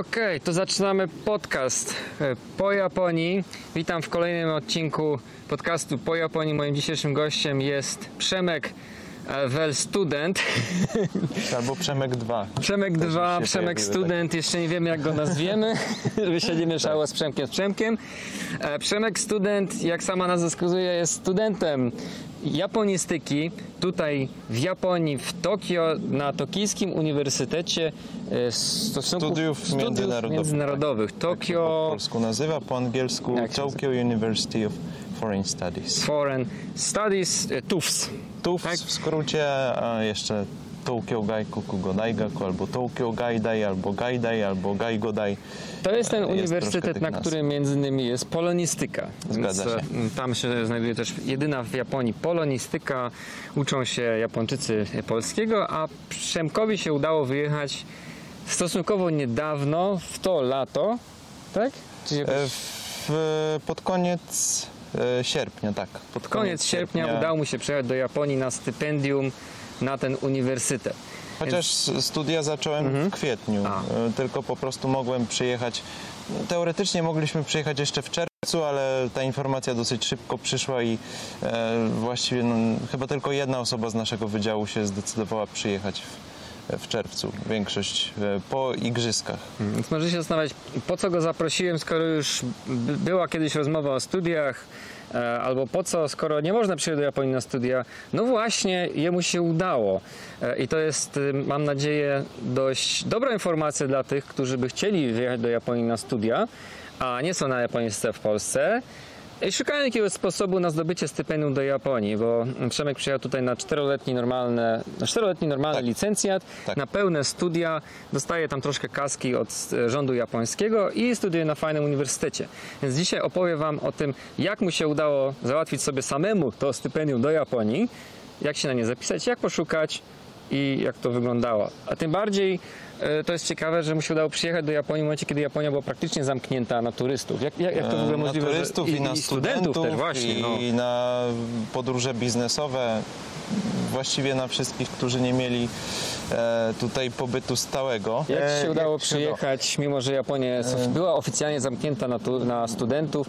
Okej, to zaczynamy podcast e, po Japonii. Witam w kolejnym odcinku podcastu po Japonii. Moim dzisiejszym gościem jest Przemek e, Wel Student. Albo Przemek 2. Przemek Też 2, się Przemek Student, jeszcze nie wiemy jak go nazwiemy, żeby się nie mieszało z Przemkiem z Przemkiem. E, Przemek Student, jak sama nazwa wskazuje, jest studentem japonistyki tutaj w Japonii, w Tokio, na Tokijskim Uniwersytecie e, Stosunków Studiów Międzynarodowych, międzynarodowych. Po Tokio polsku nazywa, po angielsku Tokyo University of Foreign Studies. Foreign Studies, e, TUFS. TUF Tak. w skrócie, a jeszcze Tokyo Gaikuku Godaigaku, albo Tokyo Gaidai, albo Gaidai, albo Gaigodai. To jest ten Jest uniwersytet, na którym między innymi jest polonistyka. Zgadza się. e, Tam się znajduje też jedyna w Japonii polonistyka. Uczą się Japończycy polskiego, a Przemkowi się udało wyjechać stosunkowo niedawno, w to lato, tak? Jakoś E, W, pod koniec sierpnia, tak. Pod koniec sierpnia udało mu się przyjechać do Japonii na stypendium na ten uniwersytet. Chociaż studia zacząłem w kwietniu, A. e, tylko po prostu mogłem przyjechać. Teoretycznie mogliśmy przyjechać jeszcze w czerwcu, ale ta informacja dosyć szybko przyszła i e, właściwie no, chyba tylko jedna osoba z naszego wydziału się zdecydowała przyjechać w, czerwcu. Większość e, po igrzyskach. Więc może się zastanawiać, po co go zaprosiłem, skoro już by- była kiedyś rozmowa o studiach, e, albo po co, skoro nie można przyjechać do Japonii na studia. No właśnie, jemu się udało. E, I to jest, y, mam nadzieję, dość dobra informacja dla tych, którzy by chcieli wyjechać do Japonii na studia, a nie są na japońsce w Polsce. I szukają jakiegoś sposobu na zdobycie stypendium do Japonii, bo Przemek przyjechał tutaj na czteroletni normalny, na czteroletni normalny Tak. licencjat, Tak. na pełne studia, dostaje tam troszkę kaski od e, rządu japońskiego i studiuje na fajnym uniwersytecie. Więc dzisiaj opowiem Wam o tym, jak mu się udało załatwić sobie samemu to stypendium do Japonii, jak się na nie zapisać, jak poszukać i jak to wyglądało. A tym bardziej to jest ciekawe, że mu się udało przyjechać do Japonii w momencie, kiedy Japonia była praktycznie zamknięta na turystów. Jak, jak, jak to w ogóle E, możliwe? na że- turystów i, na studentów, też właśnie. No. i na podróże biznesowe. Właściwie na wszystkich, którzy nie mieli e, tutaj pobytu stałego. Jak ci E, się udało jak się przyjechać, mimo że Japonia jest, była oficjalnie zamknięta na, tu, na studentów?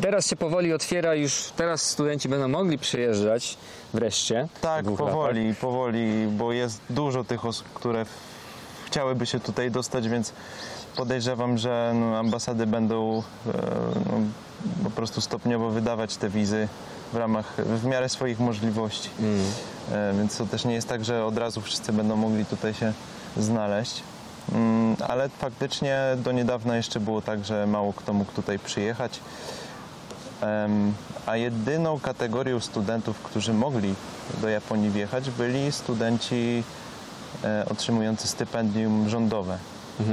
Teraz się powoli otwiera, już teraz studenci będą mogli przyjeżdżać wreszcie. Tak, dwóch latach. powoli, powoli, bo jest dużo tych osób, które chciałyby się tutaj dostać, więc podejrzewam, że no, ambasady będą e, no, po prostu stopniowo wydawać te wizy w ramach, w miarę swoich możliwości. E, więc to też nie jest tak, że od razu wszyscy będą mogli tutaj się znaleźć. Mm, Ale faktycznie do niedawna jeszcze było tak, że mało kto mógł tutaj przyjechać. Em, A jedyną kategorią studentów, którzy mogli do Japonii wjechać, byli studenci otrzymujący stypendium rządowe,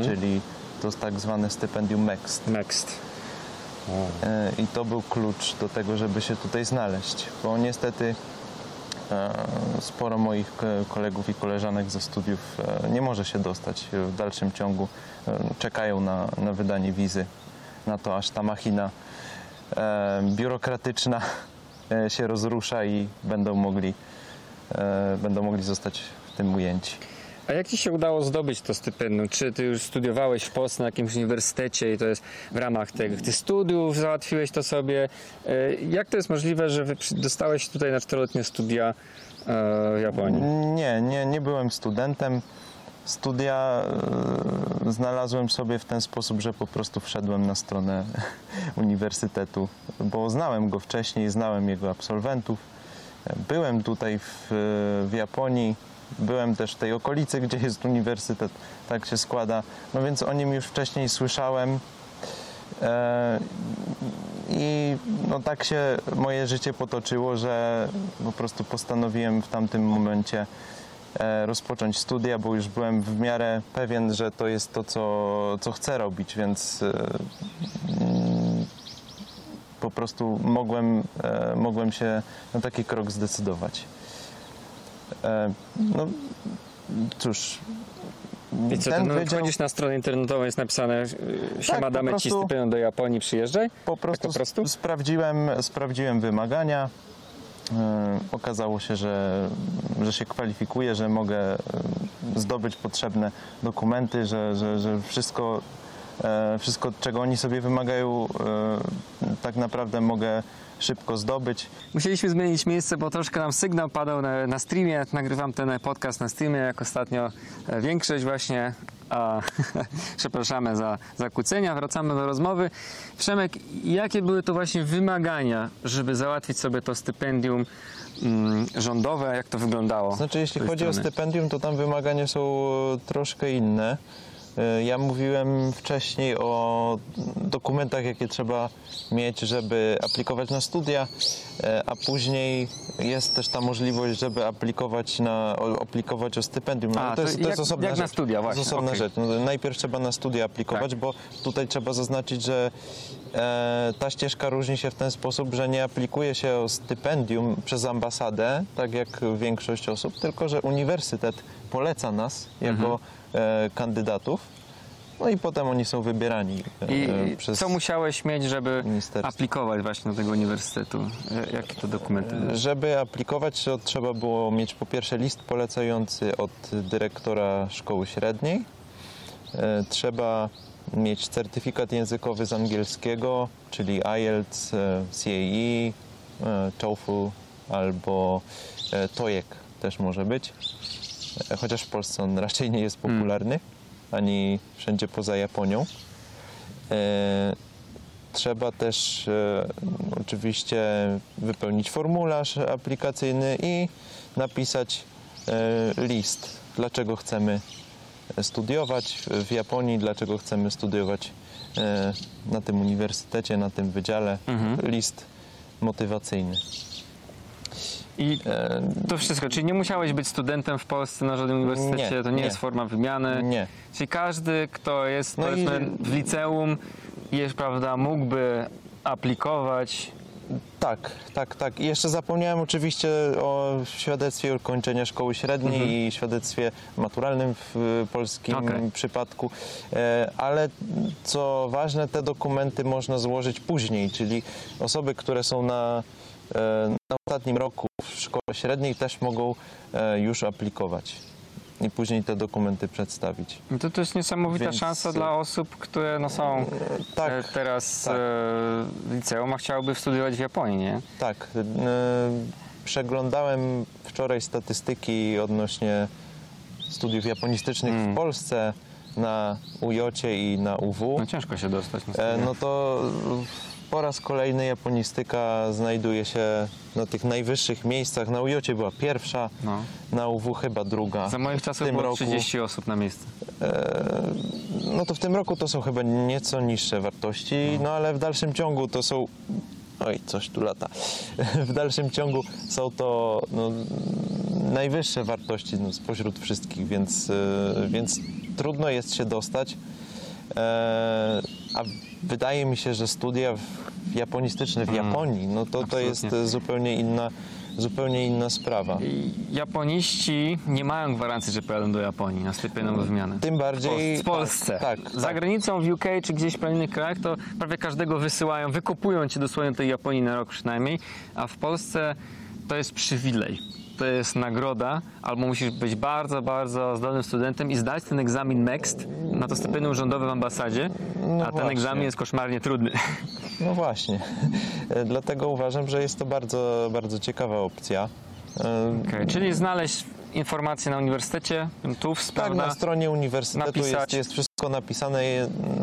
czyli to jest tak zwane stypendium MEXT. Next. E, I to był klucz do tego, żeby się tutaj znaleźć, bo niestety e, sporo moich ko- kolegów i koleżanek ze studiów e, nie może się dostać w dalszym ciągu. E, Czekają na, na wydanie wizy, na to aż ta machina e, biurokratyczna e, się rozrusza i będą mogli, e, będą mogli zostać tym ujęci. A jak Ci się udało zdobyć to stypendium? Czy Ty już studiowałeś w Polsce na jakimś uniwersytecie i to jest w ramach tych, tych studiów załatwiłeś to sobie? E, Jak to jest możliwe, że dostałeś tutaj na czteroletnie studia e, w Japonii? Nie, nie, nie byłem studentem. Studia e, znalazłem sobie w ten sposób, że po prostu wszedłem na stronę uniwersytetu, bo znałem go wcześniej, znałem jego absolwentów. Byłem tutaj w, w Japonii, byłem też w tej okolicy, gdzie jest uniwersytet, tak się składa. No więc o nim już wcześniej słyszałem. E, I no tak się moje życie potoczyło, że po prostu postanowiłem w tamtym momencie e, rozpocząć studia, bo już byłem w miarę pewien, że to jest to, co, co chcę robić, więc e, mm, po prostu mogłem, mogłem się na taki krok zdecydować. E, No cóż, I co, ten no, wchodzisz na stronę internetową, jest napisane e, siema, po damy Ci prostu- stypendium do Japonii, przyjeżdżaj? Po prostu, po prostu? Sprawdziłem, sprawdziłem wymagania. Yy, Okazało się, że, że się kwalifikuję, że mogę zdobyć potrzebne dokumenty, że, że, że wszystko Wszystko, czego oni sobie wymagają, e, tak naprawdę mogę szybko zdobyć. Musieliśmy zmienić miejsce, bo troszkę nam sygnał padał na, na streamie. Nagrywam ten podcast na streamie, jak ostatnio e, większość właśnie. A, przepraszamy za zakłócenia. Wracamy do rozmowy. Przemek, jakie były to właśnie wymagania, żeby załatwić sobie to stypendium mm, rządowe? Jak to wyglądało? Znaczy, jeśli chodzi o strony? stypendium, to tam wymagania są e, troszkę inne. E, Ja mówiłem wcześniej o dokumentach, jakie trzeba mieć, żeby aplikować na studia, e, a później jest też ta możliwość, żeby aplikować, na, aplikować o stypendium. No, A, to to, jest, to jak- jest osobna jak na rzecz. studia, To właśnie, jest osobna okej. rzecz. No, najpierw trzeba na studia aplikować, Tak. bo tutaj trzeba zaznaczyć, że e, ta ścieżka różni się w ten sposób, że nie aplikuje się o stypendium przez ambasadę, tak jak większość osób, tylko że uniwersytet poleca nas jako e, kandydatów. No i potem oni są wybierani e, I przez co musiałeś mieć, żeby aplikować właśnie do tego uniwersytetu? E, Jakie to dokumenty? były? Żeby aplikować, to trzeba było mieć po pierwsze list polecający od dyrektora szkoły średniej. E, Trzeba mieć certyfikat językowy z angielskiego, czyli IELTS, e, CAE, e, TOEFL albo e, TOEIC też może być. Chociaż w Polsce on raczej nie jest popularny, ani wszędzie poza Japonią. E, Trzeba też e, oczywiście wypełnić formularz aplikacyjny i napisać e, list, dlaczego chcemy studiować w Japonii, dlaczego chcemy studiować e, na tym uniwersytecie, na tym wydziale. Mhm. List motywacyjny. I E, to wszystko, czyli nie musiałeś być studentem w Polsce na żadnym uniwersytecie, Nie, to nie, nie. jest forma wymiany. Nie. Czyli każdy, kto jest No i- w liceum, jest, prawda, mógłby aplikować. Tak, tak, tak. I jeszcze zapomniałem oczywiście o świadectwie ukończenia szkoły średniej i świadectwie maturalnym w y, polskim Okej. przypadku. E, ale co ważne, te dokumenty można złożyć później, czyli osoby, które są na, na ostatnim roku w szkole średniej też mogą e, już aplikować i później te dokumenty przedstawić. I To, to jest niesamowita Więc- szansa dla osób, które no, są Tak, e, teraz tak. e, w liceum, a chciałyby studiować w Japonii, nie? Tak. e, Przeglądałem wczoraj statystyki odnośnie studiów japonistycznych Mm. w Polsce na UJOcie i na UW. No ciężko się dostać. Na E. No to po raz kolejny japonistyka znajduje się na tych najwyższych miejscach. Na UJOcie była pierwsza, No. na UW chyba druga. Za moich czasów było roku, 30 osób na miejsce. No to w tym roku to są chyba nieco niższe wartości, no ale w dalszym ciągu to są. Oj, coś tu lata. W dalszym ciągu są to no, najwyższe wartości no, spośród wszystkich, więc, e, więc trudno jest się dostać. E, a wydaje mi się, że studia japonistyczne w Japonii, no to, to jest zupełnie inna, zupełnie inna sprawa. Japoniści nie mają gwarancji, że pojadą do Japonii na stypendium wymiany. Tym bardziej. W Polsce. Tak, tak, Za tak. granicą w UK czy gdzieś w innych krajach to prawie każdego wysyłają, wykopują cię dosłownie do tej Japonii na rok przynajmniej, a w Polsce to jest przywilej. To jest nagroda, albo musisz być bardzo, bardzo zdolnym studentem i zdać ten egzamin next na to stypendium rządowe w ambasadzie, No a ten właśnie. egzamin jest koszmarnie trudny. No właśnie. E, Dlatego uważam, że jest to bardzo, bardzo ciekawa opcja. E, Okay, czyli znaleźć informacje na uniwersytecie, TUFS, Tak, na stronie uniwersytetu jest, jest wszystko napisane,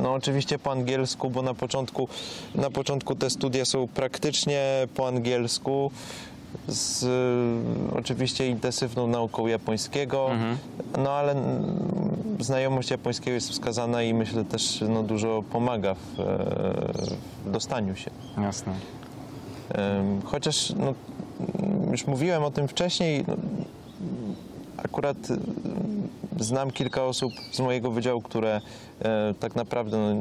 no oczywiście po angielsku, bo na początku, na początku te studia są praktycznie po angielsku, z e, oczywiście intensywną nauką japońskiego, Mhm. no ale mm, znajomość japońskiego jest wskazana i myślę też no, dużo pomaga w, w dostaniu się. Jasne. Chociaż no, już mówiłem o tym wcześniej, no, akurat y, znam kilka osób z mojego wydziału, które e, tak naprawdę no,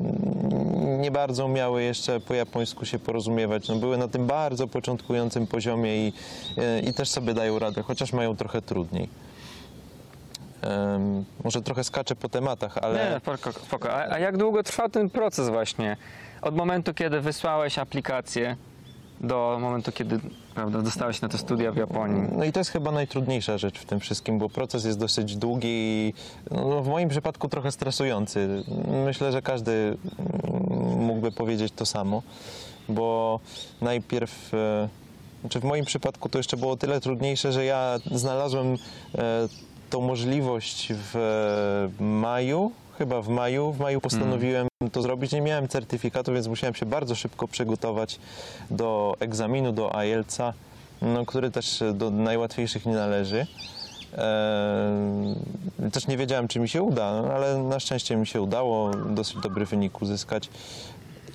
nie bardzo umiały jeszcze po japońsku się porozumiewać. No, były na tym bardzo początkującym poziomie i, e, i też sobie dają radę, chociaż mają trochę trudniej. Em, może trochę skaczę po tematach, ale Nie, spoko. spoko. A, a jak długo trwał ten proces właśnie? Od momentu, kiedy wysłałeś aplikację do momentu, kiedy prawda, dostałeś na te studia w Japonii? No i to jest chyba najtrudniejsza rzecz w tym wszystkim, bo proces jest dosyć długi i no, w moim przypadku trochę stresujący. Myślę, że każdy mógłby powiedzieć to samo, bo najpierw, e, znaczy w moim przypadku to jeszcze było tyle trudniejsze, że ja znalazłem e, tą możliwość w e, maju, chyba w maju, w maju postanowiłem to zrobić. Nie miałem certyfikatu, więc musiałem się bardzo szybko przygotować do egzaminu, do IELTS-a, no, który też do najłatwiejszych nie należy. Eee, też nie wiedziałem, czy mi się uda, no, ale na szczęście mi się udało dosyć dobry wynik uzyskać.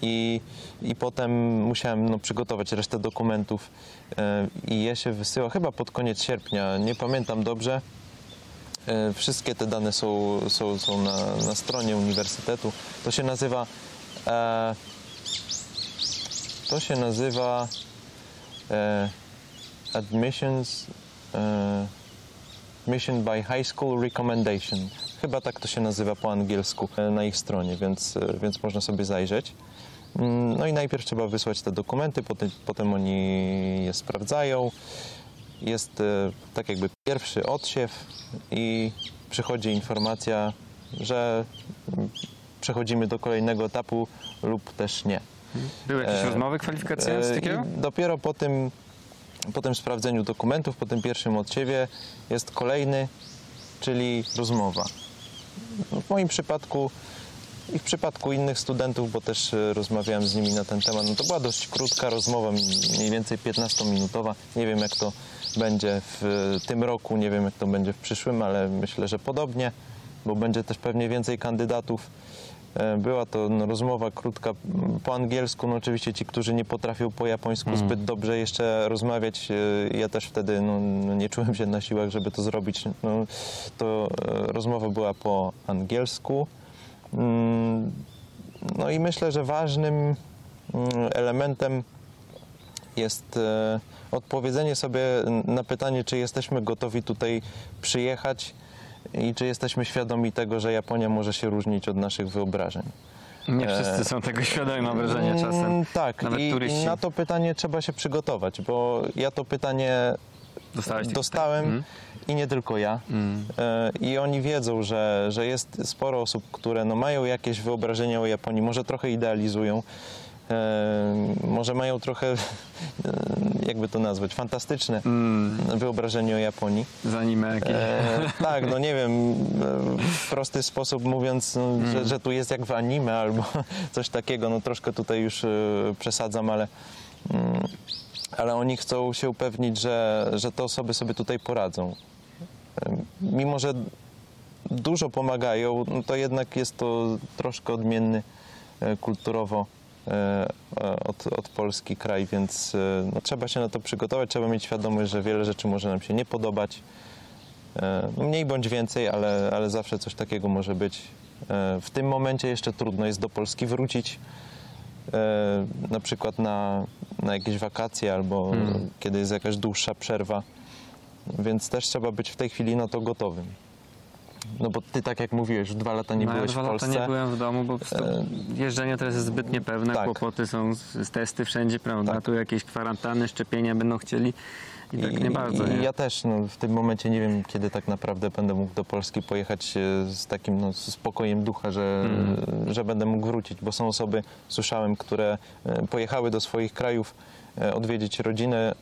I, i potem musiałem no, przygotować resztę dokumentów e, i je się wysyła chyba pod koniec sierpnia, nie pamiętam dobrze. E, Wszystkie te dane są, są, są na, na stronie uniwersytetu. To się nazywa. E, to się nazywa e, Admissions e, Mission by High School Recommendation. Chyba tak to się nazywa po angielsku e, na ich stronie, więc, e, więc można sobie zajrzeć. Mm, No i najpierw trzeba wysłać te dokumenty, potem, potem oni je sprawdzają. Jest e, tak jakby pierwszy odsiew i przychodzi informacja, że przechodzimy do kolejnego etapu lub też nie. Były jakieś E, rozmowy kwalifikacyjne E, takiego? Dopiero po tym, po tym sprawdzeniu dokumentów, po tym pierwszym odsiewie jest kolejny, czyli rozmowa. No, W moim przypadku i w przypadku innych studentów, bo też e, rozmawiałem z nimi na ten temat, no to była dość krótka rozmowa, mniej więcej 15-minutowa. Nie wiem jak to będzie w tym roku, nie wiem jak to będzie w przyszłym, ale myślę, że podobnie, bo będzie też pewnie więcej kandydatów. E, Była to no, rozmowa krótka po angielsku. No, oczywiście ci, którzy nie potrafią po japońsku zbyt dobrze jeszcze rozmawiać, e, ja też wtedy no, no, nie czułem się na siłach, żeby to zrobić. No, to e, rozmowa była po angielsku. Mm, No i myślę, że ważnym mm, elementem jest e, odpowiedzenie sobie na pytanie, czy jesteśmy gotowi tutaj przyjechać i czy jesteśmy świadomi tego, że Japonia może się różnić od naszych wyobrażeń. Nie wszyscy są tego świadomi, mam wrażenie czasem. Mm, Tak, Nawet i, turyści. na to pytanie trzeba się przygotować, bo ja to pytanie Dostałeś dostałem Mhm. i nie tylko ja. Mm. E, I oni wiedzą, że, że jest sporo osób, które no, mają jakieś wyobrażenia o Japonii, może trochę idealizują, e, może mają trochę, e, jakby to nazwać, fantastyczne Mm, wyobrażenie o Japonii. z anime jakieś. E, tak, no nie wiem, e, w prosty sposób mówiąc, no, Mm. że, że tu jest jak w anime albo coś takiego, no troszkę tutaj już e, przesadzam, ale, mm, ale oni chcą się upewnić, że, że te osoby sobie tutaj poradzą. E, Mimo, że dużo pomagają, no to jednak jest to troszkę odmienny e, kulturowo e, e, od, od Polski kraj, więc e, no, trzeba się na to przygotować, trzeba mieć świadomość, że wiele rzeczy może nam się nie podobać. E, no, Mniej bądź więcej, ale, ale zawsze coś takiego może być. E, W tym momencie jeszcze trudno jest do Polski wrócić, e, na przykład na, na jakieś wakacje albo Hmm. kiedy jest jakaś dłuższa przerwa, więc też trzeba być w tej chwili na to gotowym. No bo ty tak jak mówiłeś, już dwa lata nie no, byłeś dwa w Polsce. lata nie byłem w domu, bo E, jeżdżenie teraz jest zbyt niepewne, tak. kłopoty są, z, testy wszędzie, prawda? Tak. Tu jakieś kwarantanny, szczepienia będą chcieli i tak nie bardzo. I nie? ja też no, w tym momencie nie wiem, kiedy tak naprawdę będę mógł do Polski pojechać e, z takim no, spokojem ducha, że, Mhm. że będę mógł wrócić, bo są osoby, słyszałem, które e, pojechały do swoich krajów odwiedzić rodzinę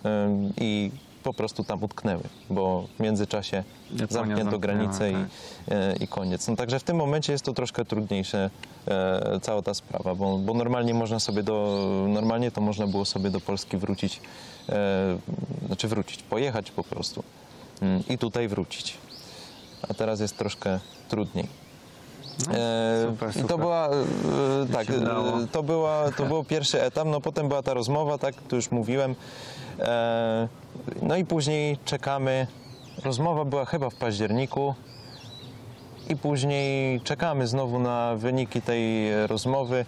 i po prostu tam utknęły, bo w międzyczasie Japonia zamknięto granicę i, tak. e, i koniec. No, także w tym momencie jest to troszkę trudniejsze e, cała ta sprawa, bo, bo normalnie można sobie do, normalnie to można było sobie do Polski wrócić, e, znaczy wrócić, pojechać po prostu mm, i tutaj wrócić. A teraz jest troszkę trudniej. No, E, super, I super. to była, e, tak, e, to, była, to był pierwszy etap, no potem była ta rozmowa, tak, to już mówiłem. E, no i później czekamy, rozmowa była chyba w październiku i później czekamy znowu na wyniki tej rozmowy.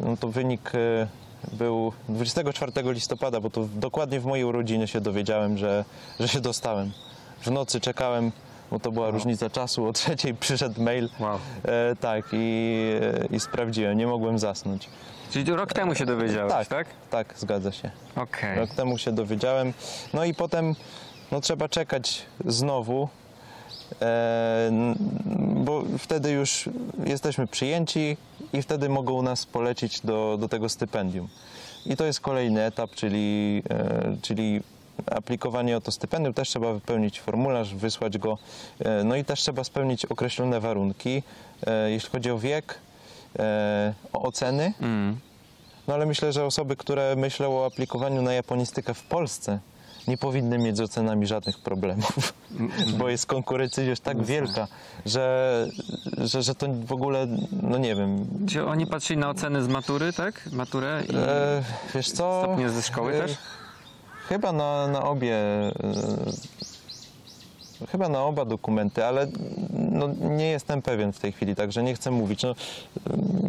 No to wynik e, był 24 listopada, bo to dokładnie w mojej urodziny się dowiedziałem, że, że się dostałem. W nocy czekałem bo to była różnica czasu. O trzeciej przyszedł mail. Wow. E, tak, i, i sprawdziłem, nie mogłem zasnąć. Czyli rok temu się dowiedziałeś, Tak, tak? tak, zgadza się. Okej. Rok temu się dowiedziałem. No i potem no, trzeba czekać znowu, e, bo wtedy już jesteśmy przyjęci i wtedy mogą nas polecić do, do tego stypendium. I to jest kolejny etap, czyli, e, czyli aplikowanie o to stypendium. Też trzeba wypełnić formularz, wysłać go. E, no i też trzeba spełnić określone warunki, e, jeśli chodzi o wiek, e, o oceny. Mm. No ale myślę, że osoby, które myślą o aplikowaniu na japonistykę w Polsce, nie powinny mieć z ocenami żadnych problemów, bo jest konkurencja już tak wielka, że, że, że to w ogóle, no nie wiem. Czy oni patrzyli na oceny z matury, tak? Maturę i E, wiesz co? stopnie ze szkoły też? Chyba na, na obie. e, Chyba na oba dokumenty, ale no, nie jestem pewien w tej chwili, także nie chcę mówić. No,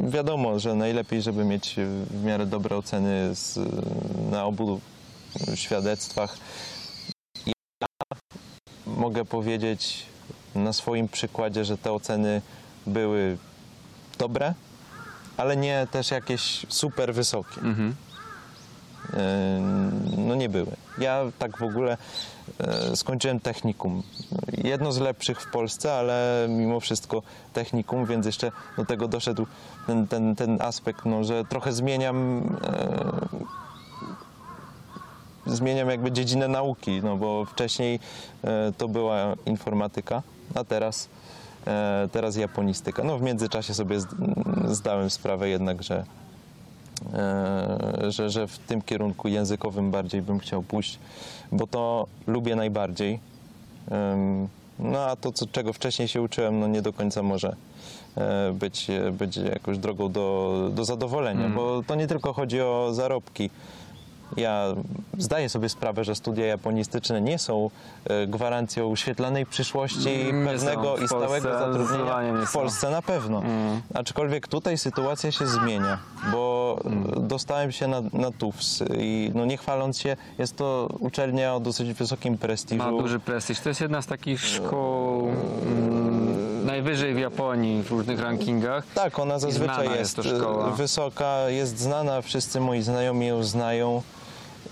wiadomo, że najlepiej, żeby mieć w miarę dobre oceny z, na obu świadectwach. Ja mogę powiedzieć na swoim przykładzie, że te oceny były dobre, ale nie też jakieś super wysokie. Mhm. E, no nie były. Ja tak w ogóle e, skończyłem technikum. Jedno z lepszych w Polsce, ale mimo wszystko technikum, więc jeszcze do tego doszedł ten, ten, ten aspekt, no, że trochę zmieniam e, zmieniam jakby dziedzinę nauki, no bo wcześniej to była informatyka, a teraz teraz japonistyka. No w międzyczasie sobie zd- zdałem sprawę jednak, że że, że w tym kierunku językowym bardziej bym chciał pójść, bo to lubię najbardziej. No a to, co, czego wcześniej się uczyłem, no nie do końca może e, być, być jakąś drogą do, do zadowolenia, bo to nie tylko chodzi o zarobki. Ja zdaję sobie sprawę, że studia japonistyczne nie są e, gwarancją świetlanej przyszłości Mm, Nie pewnego i stałego Polsce zatrudnienia. W. Polsce na pewno. Mm. Aczkolwiek tutaj sytuacja się zmienia, bo Mm. dostałem się na, na TUFS i no nie chwaląc się, jest to uczelnia o dosyć wysokim prestiżu. Ma duży prestiż. To jest jedna z takich szkół mm, najwyżej w Japonii w różnych rankingach. Tak, ona zazwyczaj jest, jest e, wysoka, jest znana, wszyscy moi znajomi ją znają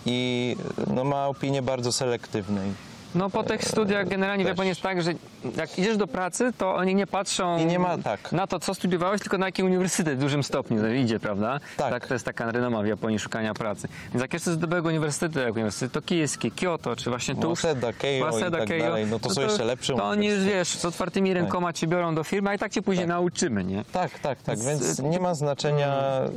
i no, ma opinię bardzo selektywnej. No po tych studiach generalnie w. Japonii jest tak, że jak idziesz do pracy, to oni nie patrzą I nie ma- tak. na to, co studiowałeś, tylko na jaki uniwersytet w dużym stopniu to idzie, prawda? Tak. to jest taka renoma w Japonii szukania pracy. Więc jak jeszcze z dobrego uniwersytetu, jak Uniwersytet Tokijski, Kyoto, czy właśnie tu... Waseda, Keio i tak dalej, no to są jeszcze lepsze To oni wiesz, z otwartymi rękoma cię biorą do firmy, a i tak cię później nauczymy, nie? Tak, tak, tak, Więc, więc e, nie ma znaczenia e,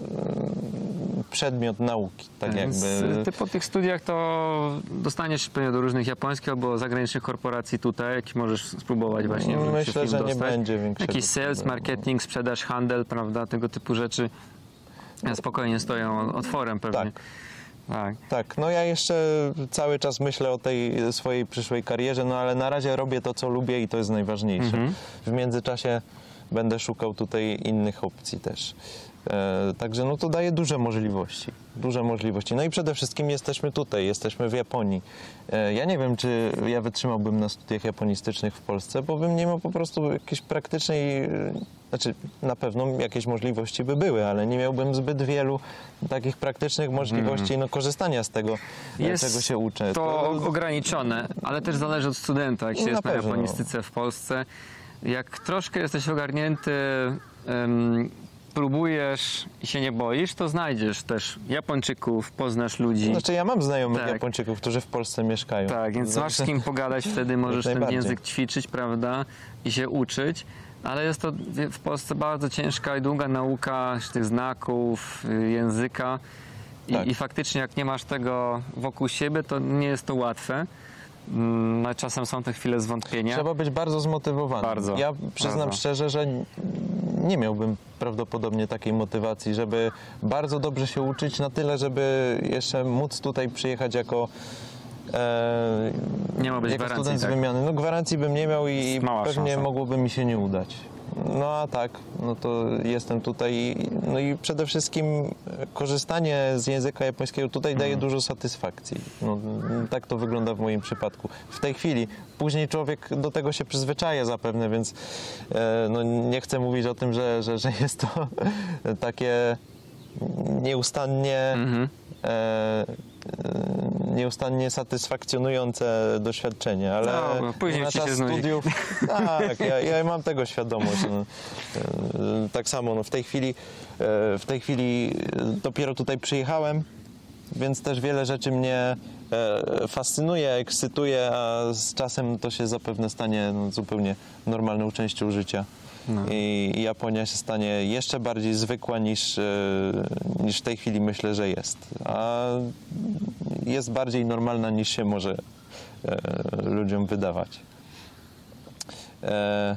przedmiot nauki, tak jakby. ty po tych studiach to dostaniesz pewnie do różnych japońskich albo zagranicznych korporacji tutaj, jakich możesz spróbować właśnie. w Myślę, że nie będzie większego Jakiś sales, marketing, sprzedaż, handel, prawda, tego typu rzeczy spokojnie stoją otworem pewnie. Tak. Tak. Tak, no ja jeszcze cały czas myślę o tej swojej przyszłej karierze, no ale na razie robię to, co lubię i to jest najważniejsze. Mhm. W międzyczasie będę szukał tutaj innych opcji też. E, także no to daje duże możliwości, duże możliwości. No i przede wszystkim jesteśmy tutaj, jesteśmy w Japonii. E, ja nie wiem, czy ja wytrzymałbym na studiach japonistycznych w Polsce, bo bym nie miał po prostu jakiejś praktycznej, e, znaczy na pewno jakieś możliwości by były, ale nie miałbym zbyt wielu takich praktycznych możliwości no, korzystania z tego, Jest czego się uczę. To ograniczone, ale też zależy od studenta, jak się Na jest na pewno. japonistyce w Polsce. Jak troszkę jesteś ogarnięty, próbujesz i się nie boisz, to znajdziesz też Japończyków, poznasz ludzi. Znaczy ja mam znajomych Tak. Japończyków, którzy w Polsce mieszkają. Tak, więc masz z kim pogadać, wtedy możesz ten język ćwiczyć, prawda, i się uczyć. Ale jest to w Polsce bardzo ciężka i długa nauka tych znaków, y, języka. I, Tak. I faktycznie, jak nie masz tego wokół siebie, to nie jest to łatwe. Mm, No, czasem są te chwile zwątpienia. Trzeba być bardzo zmotywowanym. Bardzo, Ja przyznam bardzo. szczerze, że nie miałbym prawdopodobnie takiej motywacji, żeby bardzo dobrze się uczyć na tyle, żeby jeszcze móc tutaj przyjechać jako e, Nie ma być jako gwarancji, student z tak. wymiany. No gwarancji bym nie miał i Mała pewnie szansa. mogłoby mi się nie udać. No a tak, no to jestem tutaj. No i przede wszystkim korzystanie z języka japońskiego tutaj daje dużo satysfakcji. No, tak to wygląda w moim przypadku. W tej chwili. Później człowiek do tego się przyzwyczaja zapewne, więc e, no, nie chcę mówić o tym, że, że, że jest to takie nieustannie. E, e, nieustannie satysfakcjonujące doświadczenie, ale No, bo później na czas studiów tak, ja, ja mam tego świadomość. No. E, Tak samo no, w tej chwili e, w tej chwili e, dopiero tutaj przyjechałem, więc też wiele rzeczy mnie e, fascynuje, ekscytuje, a z czasem to się zapewne stanie no, zupełnie normalną częścią życia. I, I Japonia się stanie jeszcze bardziej zwykła niż, e, niż w tej chwili myślę, że jest. A jest bardziej normalna niż się może e, ludziom wydawać. E,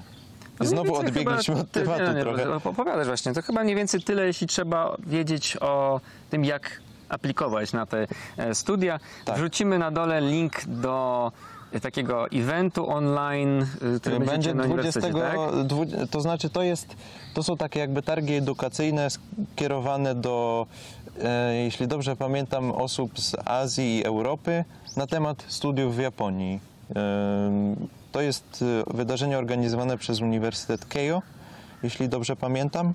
No znowu odbiegliśmy chyba od tematu nie, nie, trochę. Opowiadasz właśnie, to chyba mniej więcej tyle, jeśli trzeba wiedzieć o tym, jak aplikować na te studia. Tak. Wrzucimy na dole link do takiego eventu online, e, który Będzie na 20, uniwersytecie, tak? to znaczy to jest, to są takie jakby targi edukacyjne skierowane do, e, jeśli dobrze pamiętam, osób z Azji i Europy na temat studiów w Japonii. E, to jest e, wydarzenie organizowane przez Uniwersytet Keio, jeśli dobrze pamiętam.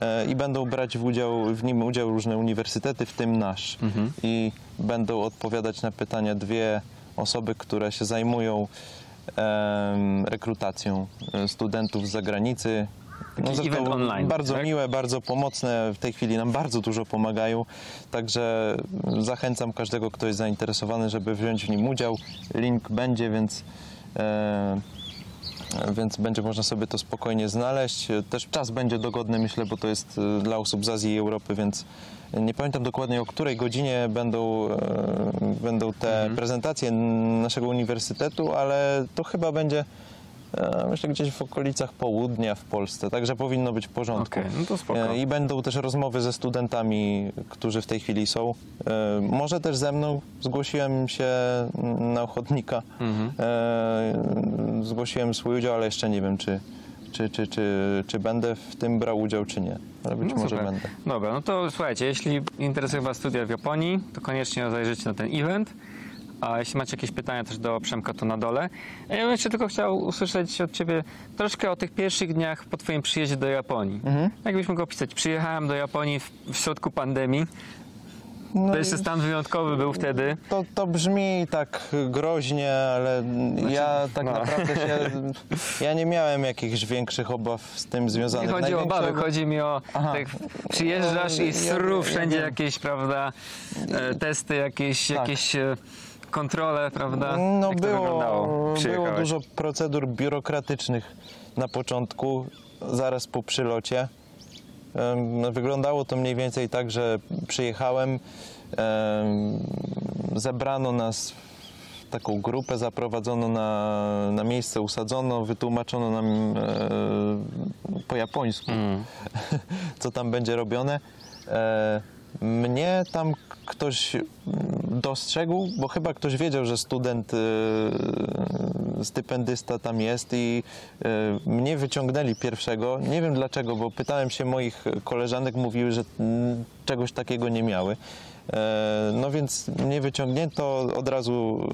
E, I będą brać w, udział, w nim udział różne uniwersytety, w tym nasz. I będą odpowiadać na pytania dwie osoby, które się zajmują rekrutacją e, studentów z zagranicy. Zresztą event online, Bardzo tak? miłe, bardzo pomocne. W tej chwili nam bardzo dużo pomagają. Także zachęcam każdego, kto jest zainteresowany, żeby wziąć w nim udział. Link będzie, więc. Więc będzie można sobie to spokojnie znaleźć. Też czas będzie dogodny, myślę, bo to jest e, dla osób z Azji i Europy, więc nie pamiętam dokładnie o której godzinie będą, e, będą te prezentacje naszego uniwersytetu, ale to chyba będzie myślę gdzieś w okolicach południa w Polsce, także powinno być w porządku. Okej, no to spoko. E, I będą też rozmowy ze studentami, którzy w tej chwili są. E, Może też ze mną. Zgłosiłem się na ochotnika. Mhm. E, Zgłosiłem swój udział, ale jeszcze nie wiem, czy, czy, czy, czy, czy będę w tym brał udział, czy nie. Ale być No może super. będę. Dobra, no to słuchajcie, jeśli interesuje Was studia w Japonii, to koniecznie zajrzyjcie na ten event. A jeśli macie jakieś pytania też do Przemka, to na dole. A ja bym jeszcze tylko chciał usłyszeć od Ciebie troszkę o tych pierwszych dniach po Twoim przyjeździe do Japonii. Mhm. Jakbyś mógł opisać? Przyjechałem do Japonii w, w środku pandemii. No To jeszcze stan wyjątkowy był wtedy. To, to brzmi tak groźnie, ale ja tak no. naprawdę się. Ja nie miałem jakichś większych obaw z tym związanych. Nie chodzi o obawy, obawy- chodzi mi o Aha. tak, przyjeżdżasz i ja sru, wiem, wszędzie ja wiem. jakieś, prawda, e, testy, jakieś, Tak. jakieś e, kontrole, prawda? No Jak było, było dużo procedur biurokratycznych na początku, zaraz po przylocie. Wyglądało to mniej więcej tak, że przyjechałem, em, zebrano nas w taką grupę, zaprowadzono na, na miejsce, usadzono, wytłumaczono nam e, po japońsku, Mm. co tam będzie robione. Mnie tam ktoś dostrzegł, bo chyba ktoś wiedział, że student e, stypendysta tam jest i e, mnie wyciągnęli pierwszego. Nie wiem dlaczego, bo pytałem się moich koleżanek, mówiły, że mm, czegoś takiego nie miały. E, No więc mnie wyciągnięto od razu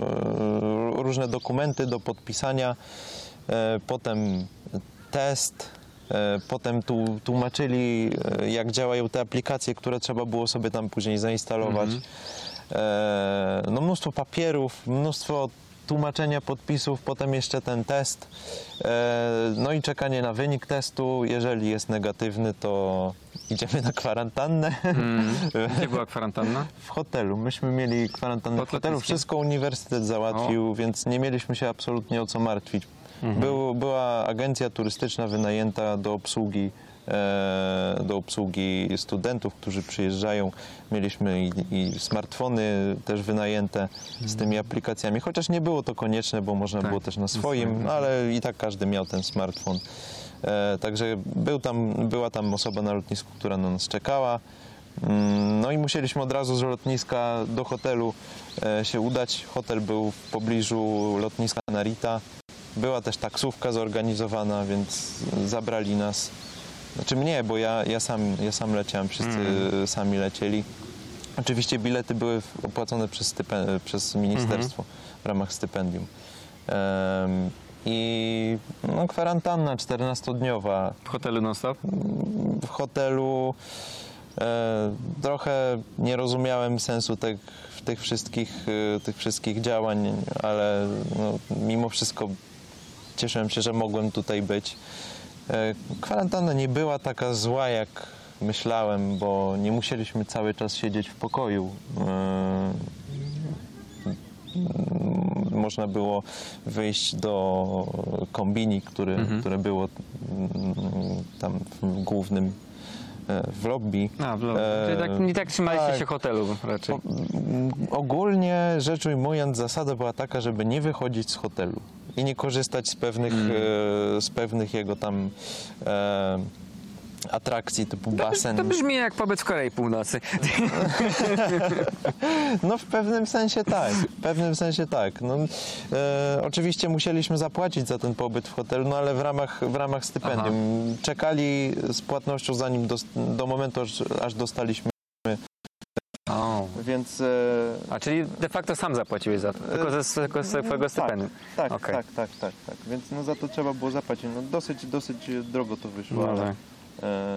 e, różne dokumenty do podpisania, e, potem test, potem tu, tłumaczyli e, jak działają te aplikacje, które trzeba było sobie tam później zainstalować. E, No mnóstwo papierów, mnóstwo tłumaczenia podpisów, potem jeszcze ten test, e, no i czekanie na wynik testu. Jeżeli jest negatywny, to idziemy na kwarantannę. Mm. Gdzie była kwarantanna? W hotelu. Myśmy mieli kwarantannę Pod w hotelu. Wszystko uniwersytet załatwił, więc nie mieliśmy się absolutnie o co martwić. Był, była agencja turystyczna wynajęta do obsługi, e, do obsługi studentów, którzy przyjeżdżają. Mieliśmy i, i smartfony też wynajęte z tymi aplikacjami, chociaż nie było to konieczne, bo można Tak, było też na swoim, ale i tak każdy miał ten smartfon. E, także był tam, była tam osoba na lotnisku, która na nas czekała. Mm, No i musieliśmy od razu z lotniska do hotelu e, się udać. Hotel był w pobliżu lotniska Narita. Była też taksówka zorganizowana, więc zabrali nas. Znaczy mnie, bo ja, ja, sam, ja sam leciałem, wszyscy sami lecieli. Oczywiście bilety były opłacone przez, stypen- przez ministerstwo w ramach stypendium. Em, I no, kwarantanna 14-dniowa W hotelu non-stop? w hotelu. E, trochę nie rozumiałem sensu tych, tych, wszystkich, e, tych wszystkich działań, ale no, mimo wszystko cieszyłem się, że mogłem tutaj być. E, kwarantanna nie była taka zła, jak myślałem, bo nie musieliśmy cały czas siedzieć w pokoju. E, można było wyjść do kombini, który, które było mm, tam w głównym e, w lobby. A, w lobby. E, tak, nie tak trzymaliście tak. się hotelu raczej. Mm, Ogólnie rzecz ujmując, zasada była taka, żeby nie wychodzić z hotelu i nie korzystać z pewnych, e, z pewnych jego tam e, atrakcji typu basen. To brzmi jak pobyt w Korei Północy. No w pewnym sensie tak, w pewnym sensie tak. No, e, oczywiście musieliśmy zapłacić za ten pobyt w hotelu, no ale w ramach, w ramach stypendium. Czekali z płatnością zanim do, do momentu, aż, aż dostaliśmy. Więc... E, A czyli de facto sam zapłaciłeś za to, tylko ze swojego, swojego stypendium. Tak, Okej. tak, tak, tak, tak. Więc no za to trzeba było zapłacić. No dosyć, dosyć drogo to wyszło, No ale, tak. e,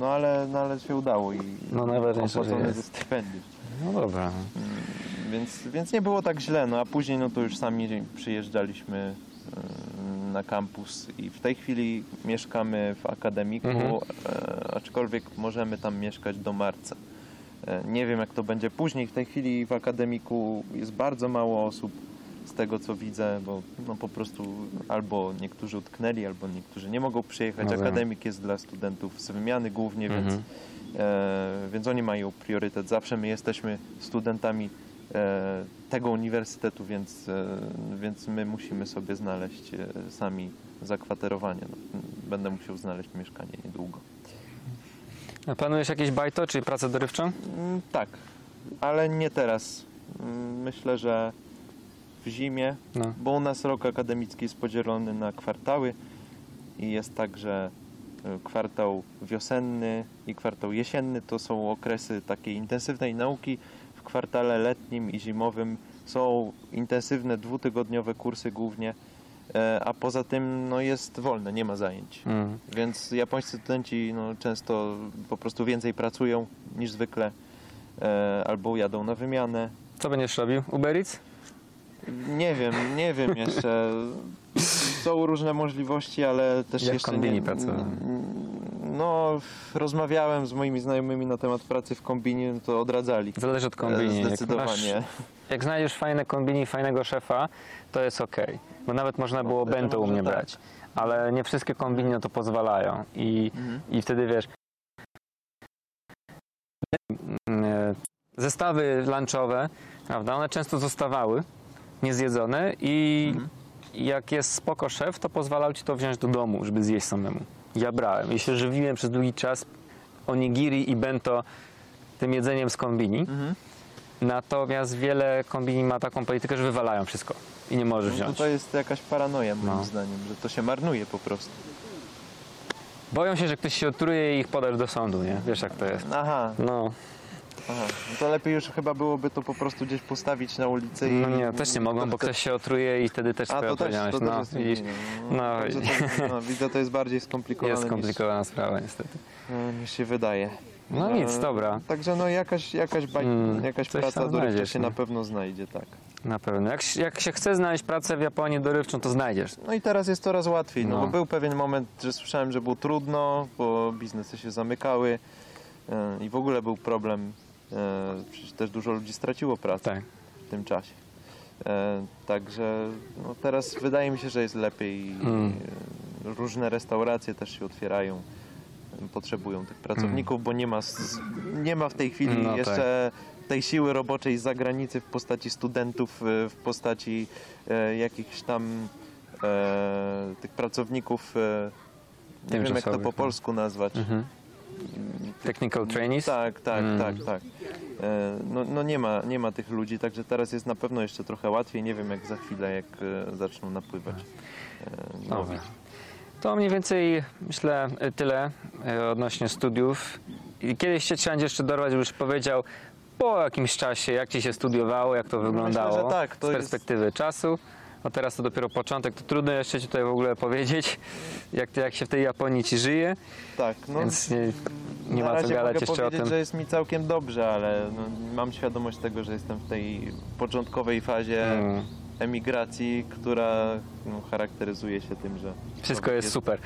no ale, no ale się udało i No opłacone ze stypendium. No dobra. Więc, więc nie było tak źle, no a później no to już sami przyjeżdżaliśmy e, na kampus i w tej chwili mieszkamy w akademiku, Mhm. e, aczkolwiek możemy tam mieszkać do marca. E, Nie wiem jak to będzie później. W tej chwili w akademiku jest bardzo mało osób z tego co widzę, bo no po prostu albo niektórzy utknęli, albo niektórzy nie mogą przyjechać. Rozumiem. Akademik jest dla studentów z wymiany głównie, Mhm. więc, e, więc oni mają priorytet. Zawsze my jesteśmy studentami e, tego uniwersytetu, więc, e, więc my musimy sobie znaleźć e, sami zakwaterowanie. No, będę musiał znaleźć mieszkanie niedługo. A planujesz jakieś bajto, czyli pracę dorywczą? Mm, Tak, ale nie teraz. Mm, Myślę, że w zimie, No. bo u nas rok akademicki jest podzielony na kwartały i jest tak, że y, kwartał wiosenny i kwartał jesienny to są okresy takiej intensywnej nauki. W kwartale letnim i zimowym są intensywne dwutygodniowe kursy głównie, e, a poza tym no, jest wolne, nie ma zajęć. Mm. Więc japońscy studenci no, często po prostu więcej pracują niż zwykle e, albo jadą na wymianę. Co będziesz robił? Uber Eats? Nie wiem, nie wiem jeszcze. Są różne możliwości, ale też Jak w jeszcze nie. No, rozmawiałem z moimi znajomymi na temat pracy w kombinie, no to odradzali. Zależy od kombini. E, Jak, Zdecydowanie. masz, jak znajdziesz fajne kombini, fajnego szefa, to jest ok. Bo nawet można było wtedy bento u mnie tak. brać. Ale nie wszystkie kombini na to pozwalają. I, Mhm. i wtedy wiesz. e, Zestawy lunchowe, prawda? One często zostawały niezjedzone i Mhm. jak jest spoko szef, to pozwalał ci to wziąć do domu, żeby zjeść samemu. Ja brałem i się żywiłem przez długi czas onigiri i bento tym jedzeniem z kombini. Mhm. Natomiast wiele kombini ma taką politykę, że wywalają wszystko i nie możesz No wziąć. to jest jakaś paranoja moim No. zdaniem, że to się marnuje po prostu. Boją się, że ktoś się otruje i ich podasz do sądu, nie? Wiesz jak to jest. Aha, No, aha. No to lepiej już chyba byłoby to po prostu gdzieś postawić na ulicy i... no nie, też nie mogą, bo to- ktoś się otruje i wtedy też A twoja to też, odpowiedzialność. to też No, widzisz, no, Także to, no, widzę, to jest bardziej skomplikowane jest skomplikowana sprawa niestety. e, niż się wydaje. No E, nic, dobra. Także no jakaś, jakaś, baj, Mm, jakaś coś praca tam dorywcza znajdziesz, się nie? na pewno znajdzie, tak. Na pewno. Jak, się- jak się chce znaleźć pracę w Japonii dorywczą, to znajdziesz. No i teraz jest coraz łatwiej, no, No. bo był pewien moment, że słyszałem, że było trudno, bo biznesy się zamykały e, i w ogóle był problem, przecież też dużo ludzi straciło pracę Tak. w tym czasie. E, także no, teraz wydaje mi się, że jest lepiej. Mm. E, Różne restauracje też się otwierają, potrzebują tych pracowników, bo nie ma, nie ma w tej chwili No tak. jeszcze tej siły roboczej z zagranicy w postaci studentów, e, w postaci e, jakichś tam e, tych pracowników. E, nie wiem jak to po no. polsku nazwać. Mhm. Technical trainees? Tak, tak, Mm. tak, tak. e, no, no nie, ma, nie ma tych ludzi, także teraz jest na pewno jeszcze trochę łatwiej. Nie wiem jak za chwilę, jak e, zaczną napływać e, nowi. To mniej więcej myślę tyle odnośnie studiów. Kiedyś cię trzeba jeszcze dorwać, żebyś powiedział po jakimś czasie, jak ci się studiowało, jak to wyglądało że tak, to z jest- perspektywy czasu. A teraz to dopiero początek, to trudno jeszcze ci tutaj w ogóle powiedzieć, jak, jak się w tej Japonii ci żyje, Tak, no, więc nie, nie na ma co gadać jeszcze o powiedzieć, tym. że jest mi całkiem dobrze, ale no, mam świadomość tego, że jestem w tej początkowej fazie Mm. emigracji, która no, charakteryzuje się tym, że Wszystko jest super.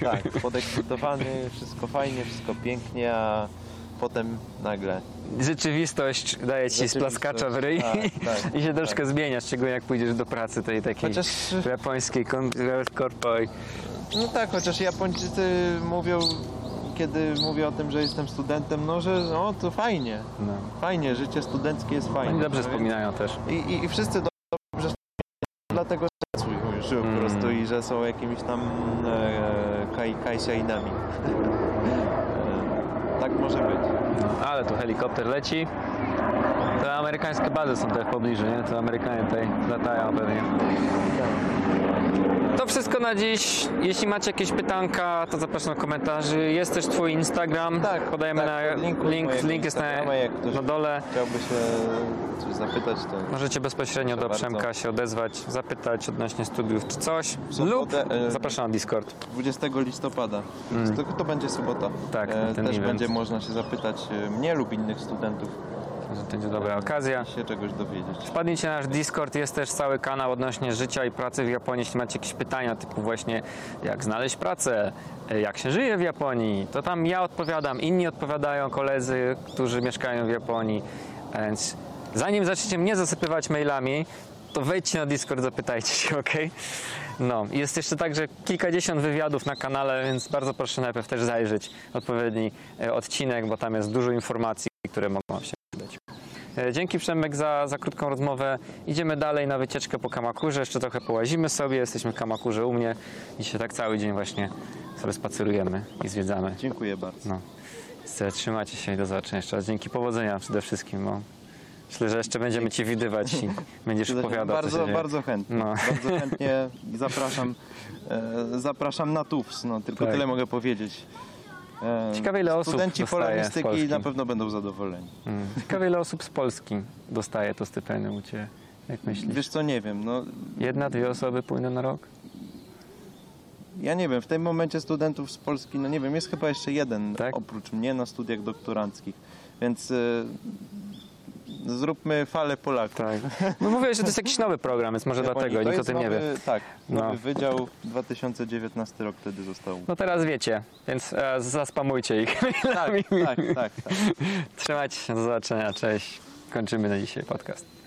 Tak, podekscytowany, wszystko fajnie, wszystko pięknie, a potem nagle. Rzeczywistość daje ci Rzeczywistość, splaskacza w ryj tak, tak, i się troszkę tak. zmienia, szczególnie jak pójdziesz do pracy tej takiej Chociaż, japońskiej korpoj. no tak, chociaż Japończycy mówią, kiedy mówię o tym, że jestem studentem, no że no to fajnie, No. fajnie, życie studenckie jest fajne. Oni dobrze No, wspominają też. I, i, I wszyscy dobrze wspominają, dlatego że Mm. po prostu i że są jakimiś tam e, kaj, kajsiainami. Tak może być. Ale tu helikopter leci. Te amerykańskie bazy są tutaj w pobliżu, nie? To Amerykanie tutaj latają pewnie. To wszystko na dziś. Jeśli macie jakieś pytanka, to zapraszam do komentarzy. Jest też twój Instagram. Tak, Podajemy tak, na link, mojego link jest na, na dole. Chciałby się coś zapytać, to Możecie bezpośrednio do Przemka bardzo. się odezwać, zapytać odnośnie studiów czy coś. sobotę, Lub e, zapraszam na Discord. 20 listopada. To, to będzie sobota. Mm. Tak, E, Też będzie można się zapytać e, mnie lub innych studentów Że to będzie dobra okazja. i się czegoś dowiedzieć. Wpadnijcie na nasz Discord, jest też cały kanał odnośnie życia i pracy w Japonii. Jeśli macie jakieś pytania typu właśnie jak znaleźć pracę, jak się żyje w Japonii, to tam ja odpowiadam, inni odpowiadają, koledzy, którzy mieszkają w Japonii. Więc zanim zaczniecie mnie zasypywać mailami, to wejdźcie na Discord, zapytajcie się, ok? No, jest jeszcze także kilkadziesiąt wywiadów na kanale, więc bardzo proszę najpierw też zajrzeć odpowiedni e, odcinek, bo tam jest dużo informacji, które mogą się przydać. E, Dzięki Przemek za, za krótką rozmowę. Idziemy dalej na wycieczkę po Kamakurze. Jeszcze trochę połazimy sobie. Jesteśmy w Kamakurze u mnie i się tak cały dzień właśnie sobie spacerujemy i zwiedzamy. Dziękuję bardzo. No. Trzymajcie się i do zobaczenia jeszcze raz. Dzięki powodzenia przede wszystkim. Bo myślę, że jeszcze będziemy Ci widywać i będziesz opowiadał, bardzo, bardzo chętnie. No. Bardzo chętnie zapraszam, e, zapraszam na TUFS, no, tylko Tak. tyle mogę powiedzieć. E, Ciekawe, ile osób Studenci polonistyki na pewno będą zadowoleni. Mm. Ciekawe, ile osób z Polski dostaje to stypendium u Ciebie. Jak myślisz? Wiesz co, nie wiem, no, Jedna, dwie osoby płyną na rok? ja nie wiem, w tym momencie studentów z Polski, no nie wiem, jest chyba jeszcze jeden Tak? oprócz mnie na studiach doktoranckich, więc e, zróbmy falę Polaków. Tak. No mówię, że to jest jakiś nowy program, więc może Japonii. dlatego nikt o tym nie nowy, wie. Tak, No. nowy wydział, 2019 rok wtedy został. No teraz wiecie, więc e, zaspamujcie ich. Tak, tak, tak, tak. Trzymajcie się, do zobaczenia, cześć. Kończymy na dzisiaj podcast.